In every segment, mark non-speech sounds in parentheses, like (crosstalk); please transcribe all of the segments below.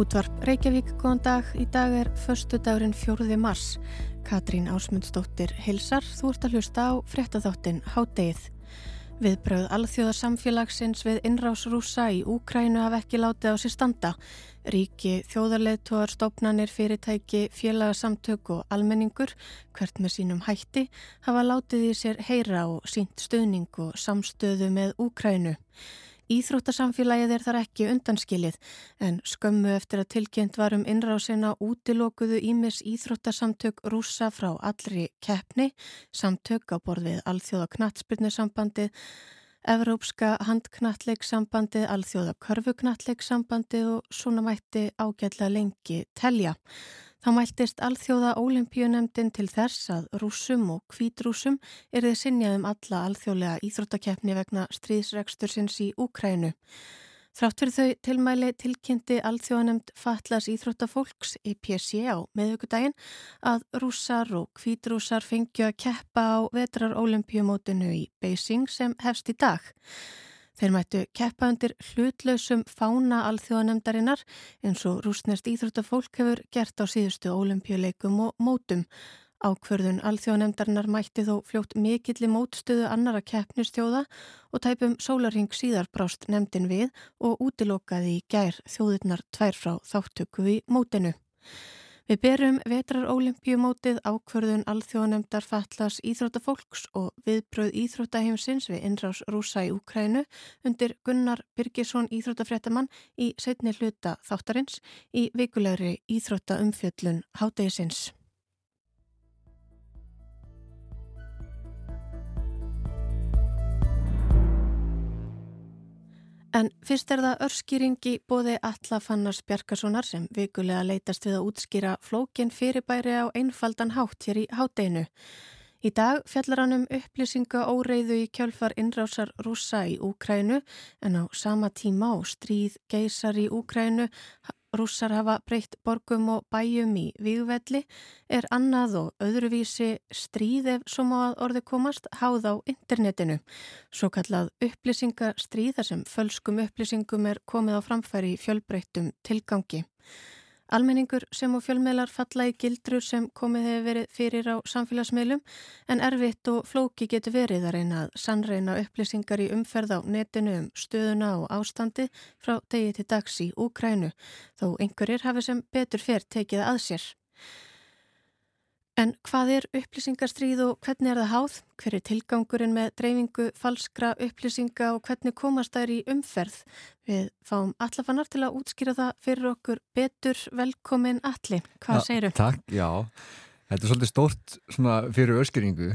Útvarp Reykjavík, góðan dag. Í dag er förstu dagurinn 4. mars. Katrín Ásmundsdóttir hilsar, þú ert að hlusta á frettatháttin Hádeið. Viðbröð alþjóðarsamfélagsins við innrás rúsa í Úkrænu hafa ekki látið á sér standa. Ríki, þjóðarleðtúar, stopnanir, fyrirtæki, félagsamtök og almenningur, hvert með sínum hætti, hafa látið í sér heyra og sínt stuðning og samstöðu með Úkrænu. Íþróttasamfélagið er þar ekki undanskilið en skömmu eftir að tilkynnt varum innrásina útilokuðu Ímis Íþróttasamtök rúsa frá allri keppni, samtök á borðið Alþjóða knatsbyrnusambandið, Evrópska handknattleiksambandið, Alþjóða körfuknattleiksambandið og svona mætti ágætla lengi telja. Þá mæltist alþjóða ólimpíunemdin til þess að rúsum og kvítrúsum er þið sinjaðum alla alþjóðlega íþróttakeppni vegna stríðsregstur í Úkrænu. Þrátt fyrir þau tilmæli tilkynnti alþjóðanemd Fatlas Íþróttafólks EPC á meðugudaginn að rússar og kvítrúsar fengju að keppa á vetrar ólimpíumótinu í Beijing sem hefst í dag. Þeir mættu keppa undir hlutlausum fána alþjóðanemdarinnar eins og rúsnest íþróttafólk hefur gert á síðustu ólimpíuleikum og mótum. Ákverðun alþjóðanemdarinnar mætti þó fljótt mikilli mótstöðu annara keppnistjóða og tæpum sólarhing síðar brást nemdin við og útilokaði í gær þjóðurnar tvær frá þáttöku í mótinu. Við berum vetrarolimpíumótið ákverðun alþjóðanemdar Fatlas Íþróttafólks og viðbröð Íþróttaheimsins við innrás rúsa í Úkrænu undir Gunnar Birgisson Íþróttafréttamann í setni hluta þáttarins í vikulegri Íþróttaumfjöllun Hádegisins. En fyrst er það örskýringi bóði Allafannars Bjarkasonar sem vikulega leytast við að útskýra flókin fyrirbæri á einfaldan hátt hér í hátdeinu. Í dag fjallar hann um upplýsinga óreiðu í kjölfar innrásar rúsa í Úkrænu en á sama tíma á stríð geysar í Úkrænu rússar hafa breytt borgum og bæjum í výgvelli er annað og öðruvísi stríð ef svo má að orði komast háð á internetinu. Svo kallað upplýsingastríðar sem fölskum upplýsingum er komið á framfæri í fjölbreyttum tilgangi. Almenningur sem og fjölmiðlar falla í gildrur sem komið hefur verið fyrir á samfélagsmiðlum en erfitt og flóki getur verið að reyna að sannreina upplýsingar í umferð á netinu um stöðuna og ástandi frá degi til dags í Úkrænu þó einhverjir hafi sem betur fyrr tekið að sér. En hvað er upplýsingarstríð og hvernig er það háð? Hver er tilgangurinn með dreifingu falskra upplýsinga og hvernig komast þær í umferð? Við fáum allafannar til að útskýra það fyrir okkur betur velkomin allir. Hvað segir þau? Takk, já. Þetta er svolítið stórt fyrir öskringu.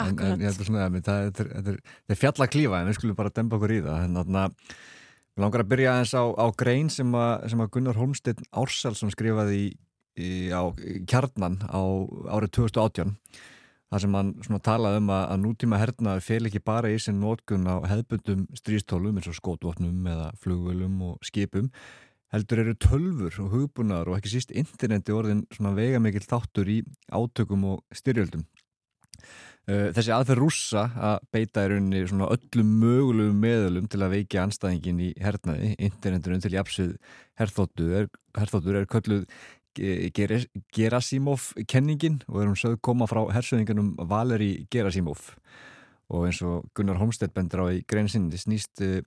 En, en ég held að svona, það, þetta er, fjalla klífa en við skulum bara demba okkur í það. Við langar að byrja eins á, á grein sem að, sem að Gunnar Holmstedt Ársælsson skrifaði í í, á kjarnan á árið 2018 þar sem hann talaði um að, að nútíma hernaður fel ekki bara í sin nótgun á hefbundum strístólum eins og skótvotnum eða flugvölum og skipum heldur eru tölfur og hugbúnaðar og ekki síst interneti orðin vega mikil þáttur í átökum og styrjöldum. Þessi aðferð rússa að beita í rauninni öllum mögulegum meðalum til að veikja anstæðingin í hernaði, internetunum til jafnsvið herþóttur er, er kölluð Gerasimov kenningin og erum sögð koma frá hersöðingunum Valeri Gerasimov. Og eins og Gunnar Holmstedt bendur á í greinsinni snýst eh,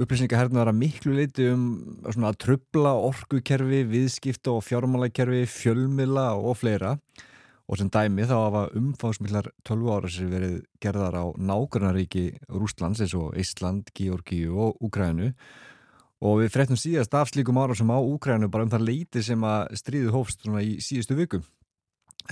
upplýsingahernaðar að miklu leiti um að trubla orkukerfi, viðskipta og fjármálakerfi, fjölmila og fleira. Og sem dæmi þá hafa umfáðsmillar 12 ára sem verið gerðar á nákvæmnaríki Rúslands eins og Ísland, Georgíu og Ukrænu og við frettum síðast af slíkum ára sem á Úkrænu bara um það leiti sem að stríðu hófst í síðustu viku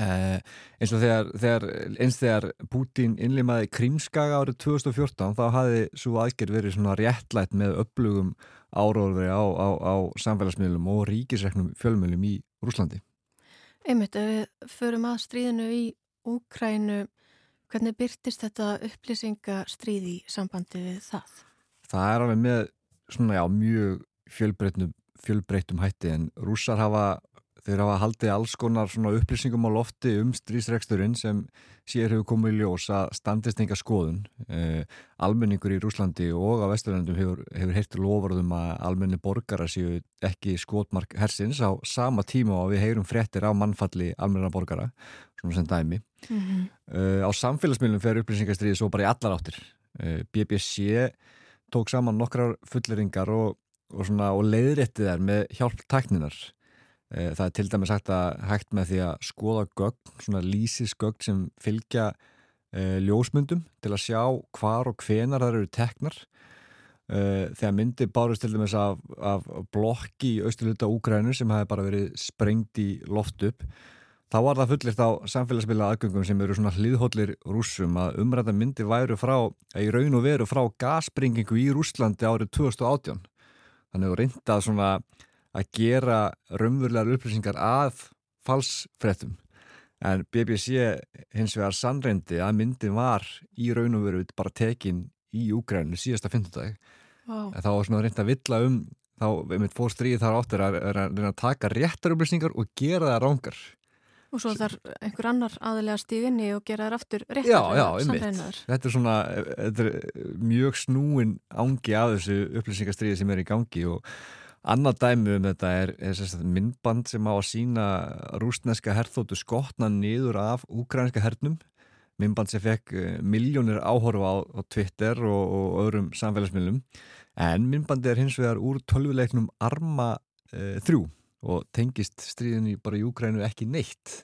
eh, eins og þegar, þegar eins þegar Pútín innlimaði Krímskaga árið 2014 þá hafi svo aðgerð verið svona réttlætt með upplugum áróðveri á, á, á samfélagsmiðlum og ríkisreknum fjölmjölum í Rúslandi Einmitt, ef við förum að stríðinu í Úkrænu hvernig byrtist þetta upplýsingastríð í sambandi við það? Það er alveg með svona já, mjög fjölbreytum, fjölbreytum hætti en rússar hafa þeir hafa haldið alls konar upplýsingum á lofti um strísreksturinn sem sér hefur komið í ljós að standist enga skoðun. Eh, almenningur í Rúslandi og á Vesturlandum hefur, hefur heilt lofurðum að almenni borgara séu ekki skotmark hersins á sama tíma og við heyrum fréttir á mannfalli almenna borgara, svona sem dæmi. Mm -hmm. eh, á samfélagsmiðlum fer upplýsingastriði svo bara í allar áttir. Eh, BBC tók saman nokkrar fulleringar og, og, og leiðréttið þær með hjálp tækninar. Eh, það er til dæmis hægt, að, hægt með því að skoða gögn, svona lísisgögn sem fylgja e, ljósmyndum til að sjá hvar og hvenar það eru teknar. E, þegar myndi bárist til dæmis af, af blokki í austurluta Úgrænu sem hafi bara verið sprengt í loft upp, þá var það fullirt á samfélagsmiðla aðgöngum sem eru svona hliðhóllir rússum að umræða myndi væru frá, í raun og veru frá gassprengingu í Rúslandi árið 2018. Þannig að reyndað svona að gera raunverulegar upplýsingar að falsfrettum en BBC hins vegar sannreindi að myndin var í raun og veru bara tekin í Úgrænu síðasta fyndudag wow. þá var svona reynd að villa um þá, við mitt fór stríð þar áttur að reyna að taka réttar upplýsingar og gera það rángar Og svo þarf einhver annar aðalega stíðinni og gera þær aftur réttar Já, já, einmitt. Þetta er svona þetta er mjög snúin ángi af þessu upplýsingarstríði sem er í gangi og Annað dæmi um þetta er, er minnband sem á að sína rúsneska herþóttu skotna niður af úkrænska hernum. Minnband sem fekk eh, miljónir áhorfa á, á Twitter og, og öðrum samfélagsmiðlum. En minnbandi er hins vegar úr tölvuleiknum Arma e, 3 og tengist stríðinni bara í Úkrænu ekki neitt.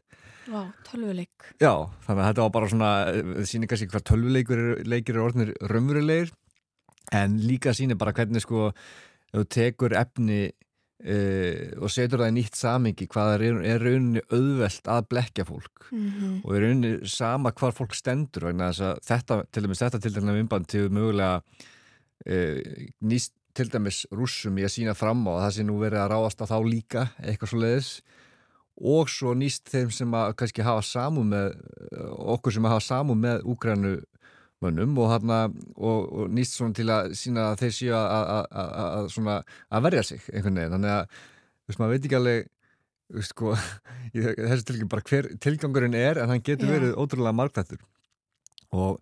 Vá, tölvuleik. Já, þannig að þetta var bara svona, það eh, sýnir kannski hvað tölvuleikir er orðinir raunverulegir en líka sýnir bara hvernig sko þú tekur efni uh, og setur það í nýtt samingi hvað er, er rauninni auðvelt að blekja fólk mm -hmm. og er rauninni sama hvar fólk stendur þetta, til dæmis þetta til dæmis vimband til mögulega uh, nýst til dæmis rússum í að sína fram á það sem nú verið að ráðast á þá líka eitthvað svo leiðis og svo nýst þeim sem að kannski hafa samu með okkur sem hafa samu með Úgrænu mönnum og, og, og nýst svona til að sína að þeir séu að, að verja sig einhvern veginn. Þannig að veist, maður veit ekki alveg sko, (laughs) þessi tilgang bara hver tilgangurinn er en hann getur yeah. verið ótrúlega margtættur og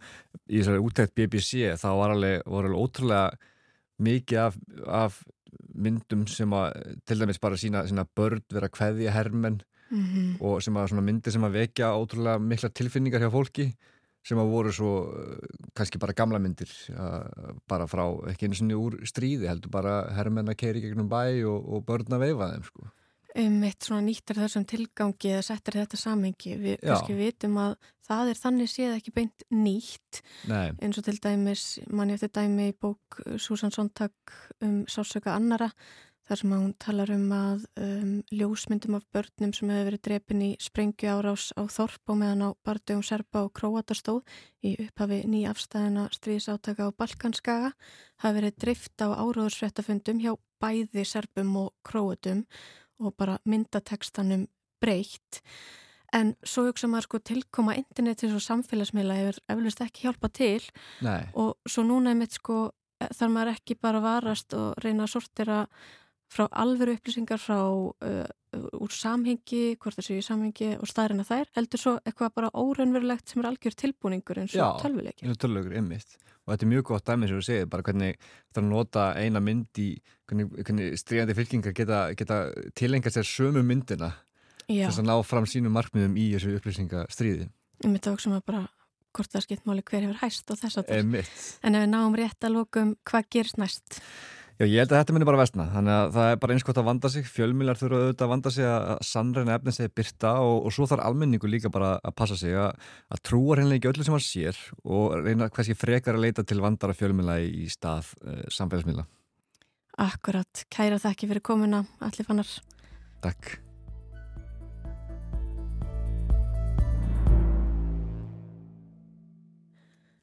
í þessari úttækt BBC þá var alveg, var alveg ótrúlega mikið af, af myndum sem að til dæmis bara sína, sína börn vera kveði hermen mm -hmm. og sem að myndir sem að vekja ótrúlega mikla tilfinningar hjá fólki sem að voru svo eh, kannski bara gamla myndir bara frá ekki eins og nýjur úr stríði heldur bara herrmenn að keiri gegnum bæ og, og börn að veifa þeim sko. Um eitt svona nýttar þessum tilgangi eða settar þetta samengi við kannski vitum að það er þannig séð ekki beint nýtt. Nei. eins og til dæmis manni eftir dæmi í bók Susan Sontag um sásöka annara þar sem hún talar um að um, ljósmyndum af börnum sem hefur verið drepin í sprengju árás á Þorp og meðan á bardugum Serba og Króatastóð í upphafi nýja afstæðina stríðsátaka á Balkanskaga hafi verið drift á áróðursréttafundum hjá bæði Serbum og Króatum og bara myndatekstanum breytt. En svo hugsa maður sko tilkoma internetis og samfélagsmiðla hefur eflust ekki hjálpa til Nei. og svo núna er mitt sko þar maður ekki bara varast og reyna að sortira frá alveru upplýsingar frá uh, úr samhengi, hvort það séu í samhengi og staðirinn að þær, heldur svo eitthvað bara óraunverulegt sem er algjör tilbúningur eins og tölvuleikir. Já, tölvuleikur, ymmist og þetta er mjög gott dæmis sem þú segir, bara hvernig það er að nota eina mynd í hvernig, hvernig stríðandi fylkingar geta, geta tilenga sér sömu myndina þess að ná fram sínum markmiðum í þessu upplýsingastríði. Ég myndi að okkur bara hvort það skipt máli hver hefur hæst og þess að það. En ef við náum rétt að lókum, hvað gerst næst? Já, ég held að þetta myndir bara vestna, þannig að það er bara einskott að vanda sig, fjölmilar þurfa auðvitað að vanda sig að sannreina efni segi byrta og, og svo þarf almenningu líka bara að passa sig að, að trúa hreinlega ekki öllu sem hann sér og reyna hverski frekar að leita til vandara fjölmila í stað uh, samfélagsmiðla. Akkurat, kæra þakki fyrir komuna, allir fannar. Takk.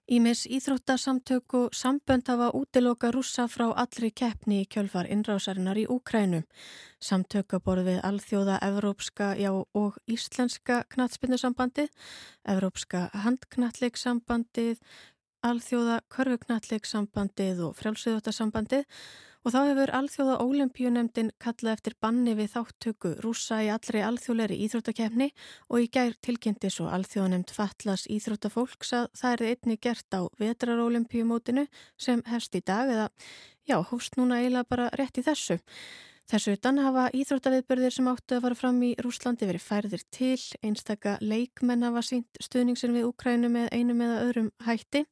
Ímis íþróttasamtök og sambönd hafa útiloka rússa frá allri keppni í kjölfar innrásarinnar í Úkrænu. Samtök að borð við alþjóða, evrópska já, og íslenska knatsbyndursambandið, evrópska handknatleiksambandið, alþjóða körfuknatleiksambandið og frjálsviðóttasambandið Og þá hefur alþjóða ólimpíunemdin kallað eftir banni við þáttöku rúsa í allri alþjóðleiri íþróttakefni og í gær tilkynnti svo alþjóðanemd Fatlas íþróttafólks að það er einni gert á vetrarólimpíumótinu sem hefst í dag eða já, hóst núna eiginlega bara rétt í þessu. Þessu utan hafa íþróttaviðbörðir sem áttu að fara fram í Rúslandi verið færðir til, einstaka leikmenn hafa sínt stuðningsin við Úkrænu með einum eða öðrum hætti.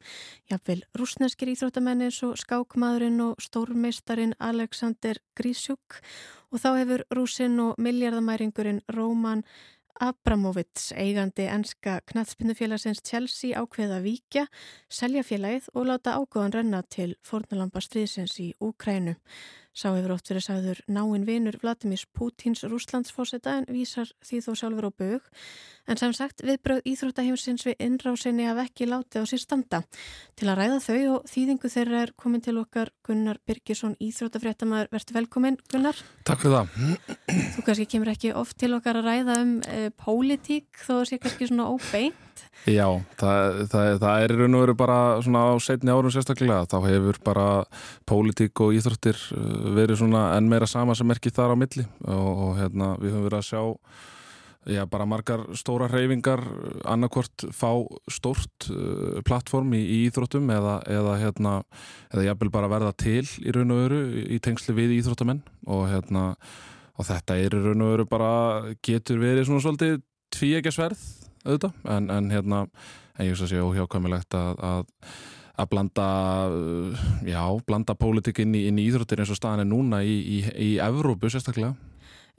Jáfnvel rúsneskir íþróttamenn eins og skákmaðurinn og stórmeistarin Alexander Grísjúk og þá hefur rúsin og miljardamæringurinn Róman Abramovits, eigandi enska knattspinnufélagsins Chelsea ákveða vikja, selja félagið og láta ágóðan renna til fornalamba stríðsins í Úkrænu. Sá hefur oft verið sagður náinn vinur Vladimir Pútins rúslandsfósita en vísar því þó sjálfur á bög. En sem sagt, viðbröð Íþróttaheimsins við innrásinni haf ekki látið á sér standa. Til að ræða þau og þýðingu þeirra er komin til okkar Gunnar Birgisson, Íþróttafréttamaður. Verður velkomin, Gunnar. Takk fyrir það. Þú kannski kemur ekki oft til okkar að ræða um e, pólitík þó að sé kannski svona óbeint. Já, það, það, það er raun og veru bara svona á setni árum sérstaklega. Þá hefur bara pólitík og íþróttir eh, verið svona enn meira sama sem er ekki þar á milli. Og, og hérna við höfum verið að sjá Já, bara margar stóra hreyfingar annarkvort fá stórt uh, plattform í, í íþróttum eða, eða hérna, eða jafnvel bara verða til í raun og veru í tengsli við íþróttamenn. Og hérna og þetta er í raun og veru bara getur verið svona svolítið tvíegja sverð auðvitað, en, en hérna en ég veist að sé óhjákvæmilegt að, að að blanda já, blanda pólitikinn í, í íþróttir eins og staðan er núna í, í, í Evrópu sérstaklega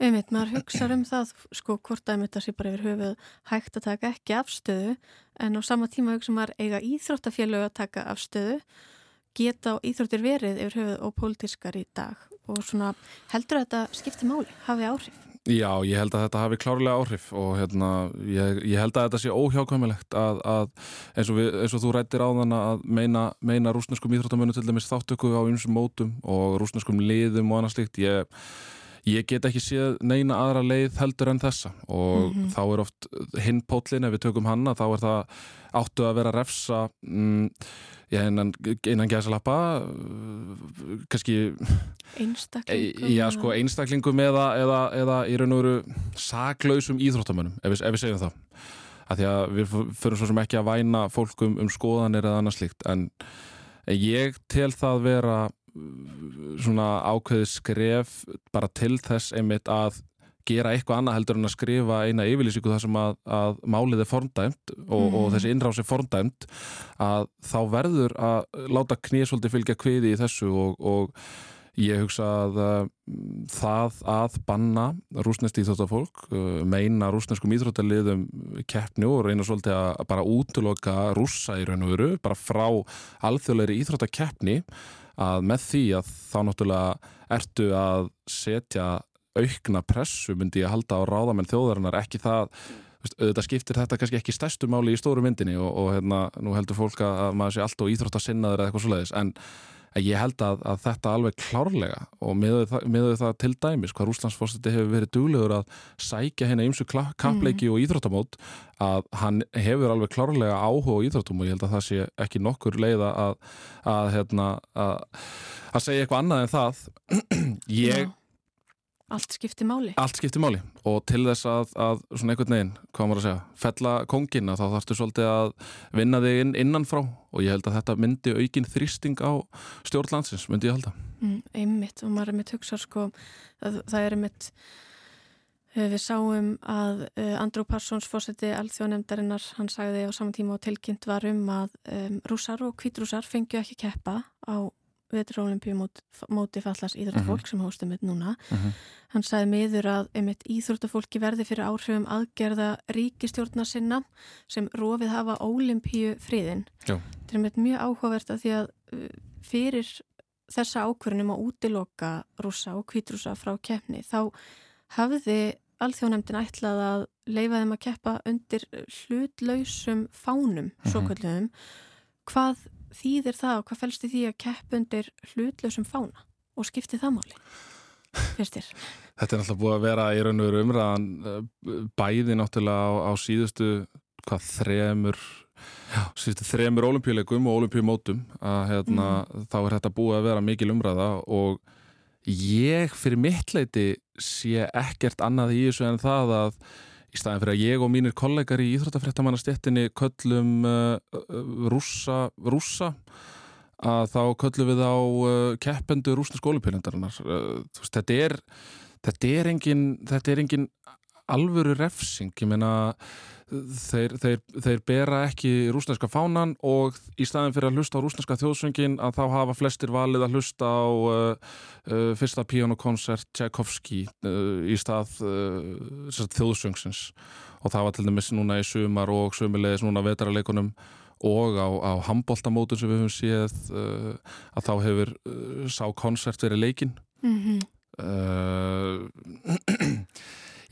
Einmitt, maður hugsa um það, sko, hvort að þetta sé bara yfir höfuð hægt að taka ekki afstöðu en á sama tíma hugsa maður eiga íþróttafélög að taka afstöðu, geta á íþróttir verið yfir höfuð og pólitískar í dag og svona heldur að þetta skipti máli, hafi áhrif? Já, ég held að þetta hafi klárlega áhrif og hérna, ég, ég held að þetta sé óhjákvæmilegt að, að eins, og við, eins og þú rættir á þann að meina, meina rúsneskum íþróttamönu til dæmis þáttöku á einsum mótum og rúsneskum liðum og annað slikt, ég Ég get ekki séð neina aðra leið heldur en þessa og mm -hmm. þá er oft hinn pótlin ef við tökum hanna þá er það áttu að vera að refsa mm, innan, innan gæsalappa kannski einstaklingum, já, sko, einstaklingum eða, eða, eða í raun og veru saklausum íþróttamönnum ef ef við segjum það að því að við förum svo sem ekki að væna fólkum um skoðanir eða annað slikt en ég tel það vera svona ákveði skref bara til þess einmitt að gera eitthvað annað heldur en að skrifa eina yfirlýsingu þar sem að, að málið er formdæmt og, mm. og þessi innráðs er formdæmt að þá verður að láta knísvöldi fylgja kviði í þessu og, og ég hugsa að uh, það að banna rúsnest íþróttafólk, uh, meina rúsneskum íþróttaliðum keppni og reyna svolítið að bara útloka rússa í raun og veru, bara frá alþjóðleiri íþróttakeppni að með því að þá náttúrulega ertu að setja aukna pressu myndi ég að halda á ráðamenn þjóðarinnar ekki það auðvitað skiptir þetta kannski ekki stærstu máli í stóru myndinni og, og hérna nú heldur fólk að maður sé allt og íþrótt að sinna þeirra eitthvað svoleiðis en ég held að, að þetta alveg klárlega og með það, það til dæmis hvað Rúslandsfórstiti hefur verið duglegur að sækja hérna ymsu kappleiki mm. og íþróttamót að hann hefur alveg klárlega áhuga á íþróttum og ég held að það sé ekki nokkur leið að, að, hérna, að segja eitthvað annað en það (clears throat) ég Já. Allt skiptir máli. Allt skiptir máli og til þess að, að svona einhvern veginn, hvað maður að segja, fella kongina þá þarfstu svolítið að vinna þig inn innanfrá og ég held að þetta myndi aukin þrýsting á stjórnlandsins, myndi ég halda. Mm, einmitt og maður er mitt hugsað sko, að, það er mitt, eh, við sáum að uh, Andrú Parssons fórseti alþjóðanemdarinnar, hann sagði á saman tíma og tilkynnt var um að um, rúsar og kvítrúsar fengju ekki keppa á veturólimpíu móti fallast íþróttafólk uh -huh. sem hóstum þetta núna. Uh mhm. -huh. Hann sagði miður að einmitt íþróttafólki verði fyrir áhrifum aðgerða ríkistjórna sinna sem rofið hafa ólimpíu friðin. Já. Þetta er einmitt mjög áhugavert að því að uh, fyrir þessa ákvörnum að útiloka rúsa og kvítrúsa frá keppni þá hafði alþjóðanemdin ætlað að leifa þeim að keppa undir hlutlausum fánum, uh -huh. svo kallum. Hvað þýðir það og hvað fælst því að keppundir hlutlausum fána og skipti það máli? Fyrstir. Þetta er náttúrulega búið að vera í raun og veru umræðan eh, bæði náttúrulega á, á síðustu hvað þremur já, síðustu þremur olimpíuleikum og olimpíumótum að hérna, mm. þá er þetta búið að vera mikil umræða og ég fyrir mitt leiti sé ekkert annað í þessu en það að í staðin fyrir að ég og mínir kollegar í Íþróttafréttamannastéttinni köllum uh, uh, rússa, rússa að þá köllum við á uh, keppendu rúsna skólupinendarinnar uh, þetta er þetta er engin, þetta er engin alvöru refsing, ég meina þeir, þeir, þeir bera ekki rúsneska fánan og í staðin fyrir að hlusta á rúsneska þjóðsöngin að þá hafa flestir valið að hlusta á uh, uh, fyrsta píjónukonsert Tchaikovsky uh, í stað uh, þjóðsöngsins. Og það var til dæmis núna í sumar og sumilegis núna vetarleikunum og á, á handbóltamótun sem við höfum séð uh, að þá hefur uh, sá konsert verið leikin mm -hmm.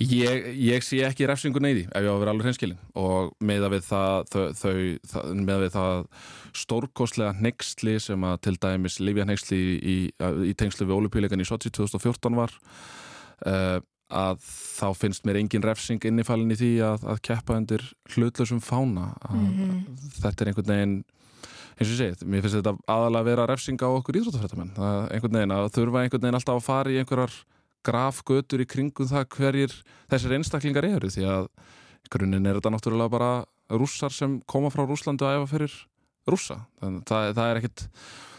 Ég, ég sé ekki refsingu neyði ef ég á að vera alveg hreinskilin og meða við það, við það stórkostlega nextli sem að til dæmis Livja nextli í, í, tengslu við Olupíleikan í Sochi 2014 var uh, að þá finnst mér engin refsing innifalinn í því að, að keppa undir hlutlausum fána. Mm -hmm. þetta er einhvern veginn eins og ég segið, mér finnst þetta aðalega að vera refsing á okkur íþróttafrættamenn einhvern veginn að þurfa einhvern veginn alltaf að fara í einhverjar grafgötur í kringum það hverjir þessir einstaklingar eru því að grunninn er þetta náttúrulega bara rússar sem koma frá Rúslandu að efa fyrir rússa það, það er ekkit,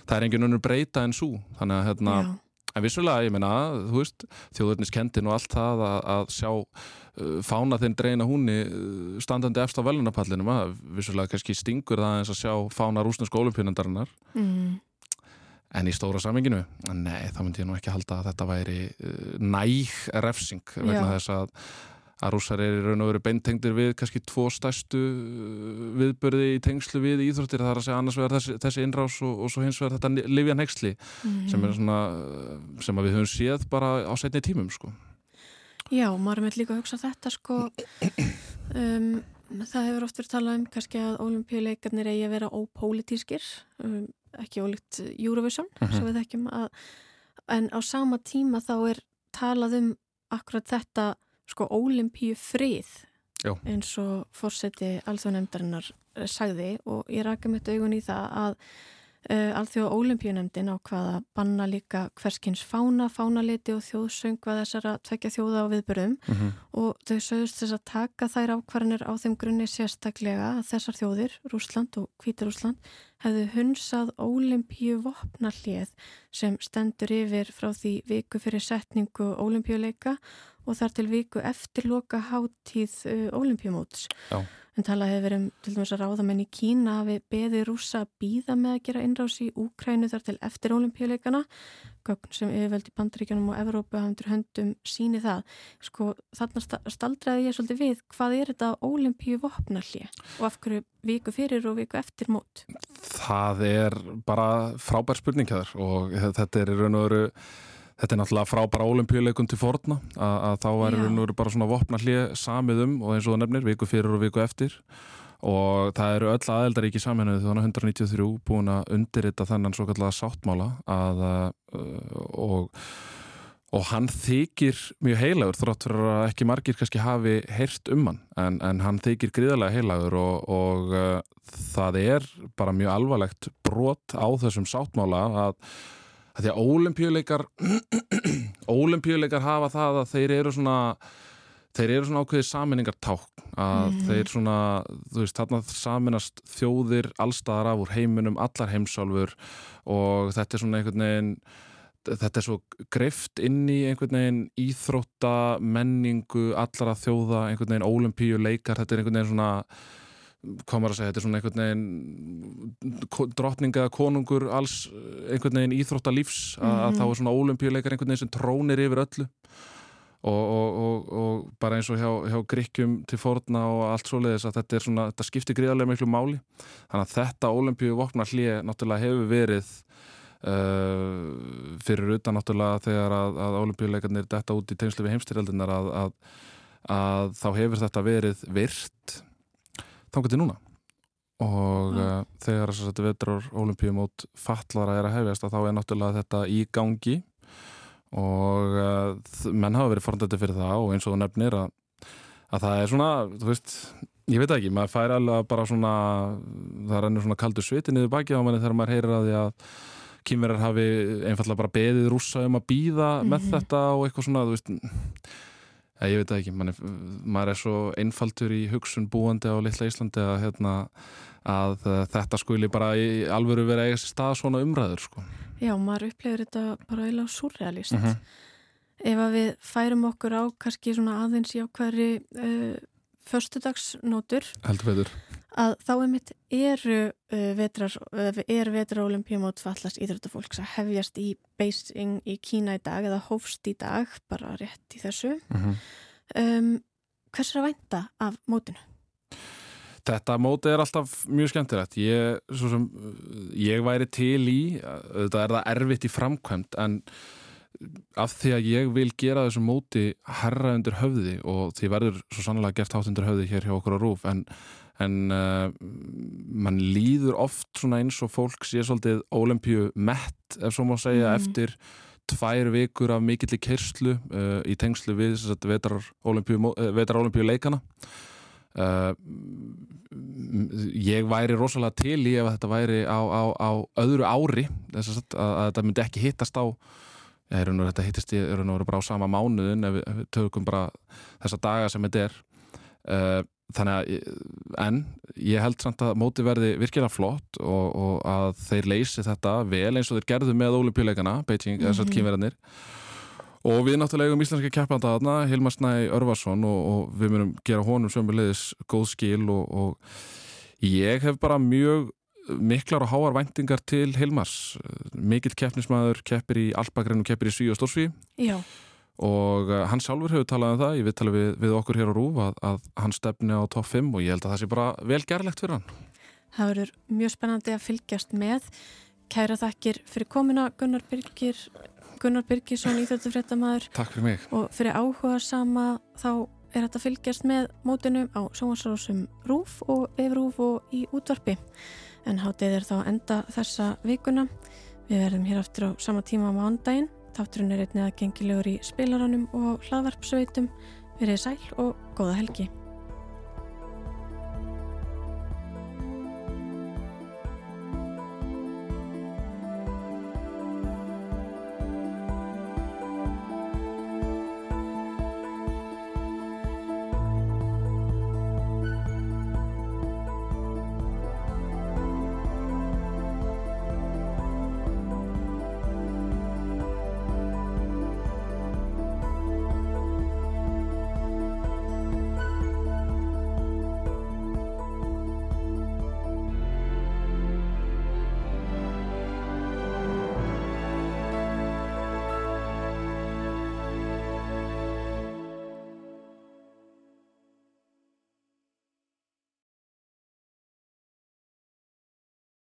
það er engin unnur breyta en svo þannig að hérna Já. en vissulega, ég meina, þú veist þjóðurniskendin og allt það að, að sjá uh, fána þinn dreina húnni uh, standandi eftir á velunapallinum að vissulega kannski stingur það eins að sjá fána rúsneska olimpíunandarinnar mm. En í stóra saminginu, nei, þá myndi ég nú ekki halda að þetta væri uh, næg refsing vegna Já. þess að að rússar er í raun og veru beintengdir við kannski tvo stærstu uh, viðbörði í tengslu við íþróttir það er að segja annars vegar þessi, þessi innrás og, og svo hins vegar þetta Livjan Hexli mm -hmm. sem er svona, uh, sem við höfum séð bara á setni tímum sko. Já, maður með líka að hugsa þetta sko um, það hefur oft verið talað um kannski að olimpíuleikarnir eigi að vera ópolítískir um, ekki ólíkt Eurovision uh -huh. við þekkjum að en á sama tíma þá er talað um akkurat þetta sko ólimpíu frið Já. eins og fórseti alþjóðanemdarinnar sagði og ég raka mitt augun í það að Uh, Alþjóða ólimpíunemdin á hvaða banna líka hverskins fána, fánaliti og þjóðsöng hvað þessara tvekja þjóða á viðbörðum mm -hmm. og þau sögust þess að taka þær ákvarðanir á þeim grunni sérstaklega að þessar þjóðir, Rúsland og Kvítarúsland, hefðu hunsað ólimpíu vopnallið sem stendur yfir frá því viku fyrir setningu ólimpíuleika og þar til viku eftir loka háttíð uh, ólimpíumóts. Já. En talað hefur verið um til dæmis að ráðamenn í Kína hafi beði rúsa býða með að gera innrás í Úkrænu þar til eftir ólimpíuleikana gögn sem yfirveldi bandaríkjanum og Evrópu hafður höndum síni það. Sko þarna staldraði ég svolítið við hvað er þetta ólimpíu vopnalli og af hverju viku fyrir og viku eftir mót? Það er bara frábær spurning hér og þetta er í raun og veru Þetta er náttúrulega frábæra ólimpíuleikum til forna að, að þá er nú bara svona vopna hlið samiðum og eins og það nefnir viku fyrir og viku eftir. Og það eru öll aðeldaríki saminuð þannig að 193 búin að undirrita þennan svo kallega sáttmála að, uh, og, og hann þykir mjög heilagur þrótt fyrir að ekki margir kannski hafi heyrt um hann. En, en hann þykir gríðarlega heilagur og, og uh, það er bara mjög alvarlegt brot á þessum sáttmála að Því að ólimpíuleikar (clears throat) ólimpíuleikar hafa það að þeir eru svona þeir eru svona ákveðið saminningarták að mm. þeir svona, þú veist, þarna saminast þjóðir allstaðar af úr heiminum, allar heimsálfur. Og þetta er svona einhvern veginn þetta er svo greift inn í einhvern veginn íþrótta menningu, allara þjóða einhvern veginn ólimpíuleikar, þetta er einhvern veginn svona komar að segja, þetta er svona einhvern veginn drottninga konungur alls einhvern veginn íþrótta lífs að, mm -hmm. að þá er svona ólimpíuleikar einhvern veginn sem trónir yfir öllu og, og, og, og bara eins og hjá, hjá Gríkjum til forna og allt svoleiðis að þetta er svona, þetta skiptir gríðarlega miklu máli þannig að þetta ólimpíu vopna hlið náttúrulega hefur verið uh, fyrir utan náttúrulega þegar að, að ólimpíuleikarnir detta út í tengslu við heimstyrjaldinar að, að þá hefur þetta verið virt þangar til núna og ja. uh, þegar þess að þetta vetrar olimpíumót fallara er að hefjast að þá er náttúrulega þetta í gangi og uh, menn hafa verið forndætti fyrir það og eins og nefnir að, að það er svona, þú veist ég veit ekki, maður fær alveg bara svona það rennur svona kaldur sviti niður baki á manni þegar maður heyrir að því að kýmverjar hafi einfallega bara beðið rúsa um að býða mm -hmm. með Mhm. þetta og eitthvað svona, þú veist ja, ég veit það ekki, Man er, maður er svo einfaldur í hugsun búandi á litla Íslandi að, hérna, að þetta skuli bara í alvöru vera eiga sér stað svona umræður sko. Já, maður upplifir þetta bara eiginlega surrealist. Mhm. Ef að við færum okkur á kannski svona aðeins í ákværi uh, förstudagsnótur heldur veitur að þá einmitt eru uh, vetrar, uh, er vetra olimpíumót fallast íþróttafólks að hefjast í Beijing í Kína í dag eða hófst í dag, bara rétt í þessu. mm -hmm. Um, hvers er að vænta af mótinu? Þetta móti er alltaf mjög skemmtilegt ég, sem, uh, ég væri til í þetta er það erfitt í framkvæmt en af því að ég vil gera þessu móti herra undir höfði og því verður svo sannlega gert hátt undir höfði hér hjá okkur á rúf en, en uh, mann líður oft svona eins og fólk sé svolítið ólimpíu mett ef svo má segja Mhm. eftir tvær vikur af mikill í kyrslu uh, í tengslu við vetrar ólimpíu leikana Uh, ég væri rosalega til í ef þetta væri á, á, á öðru ári þess að, að, að þetta myndi ekki hittast á er nú þetta hittist í bara á sama mánuðin ef við, ef við tökum bara þessa daga sem þetta er þannig að en ég held samt að móti verði virkilega flott og, og að þeir leysi þetta vel eins og þeir gerðu með olimpíuleikana Beijing, mm -hmm. þessar kýmverðarnir Og við náttúrulega eigum íslenski keppanda þarna, Hilmar Snæ Örvarsson og, og við myndum gera honum sömulegis góð skil og, og ég hef bara mjög miklar og háar væntingar til Hilmars. Mikill keppnismæður, keppir í Alpagrennu, keppir í Sví og Stórsví Já, og uh, hann sjálfur hefur talað um það, ég við tala við, við okkur hér á Rúf að, að hann stefni á topp 5 og ég held að það sé bara vel gerlegt fyrir hann. það verður mjög spennandi að fylgjast með. Kæra þakkir fyrir komina Gunnar Birgir, Gunnar Birgisson, íþjóttufréttamaður Takk fyrir mig. og fyrir áhuga sama þá er þetta fylgjast með mótinu á sjónvarsrásum Rúf og Efrúf og í útvarpi. En hátið er þá enda þessa vikuna. Við verðum hér aftur á sama tíma á mándaginn. Þátturinn er einnig aðgengilegur í spilaranum og hlaðvarpsveitum. Verið sæl og góða helgi.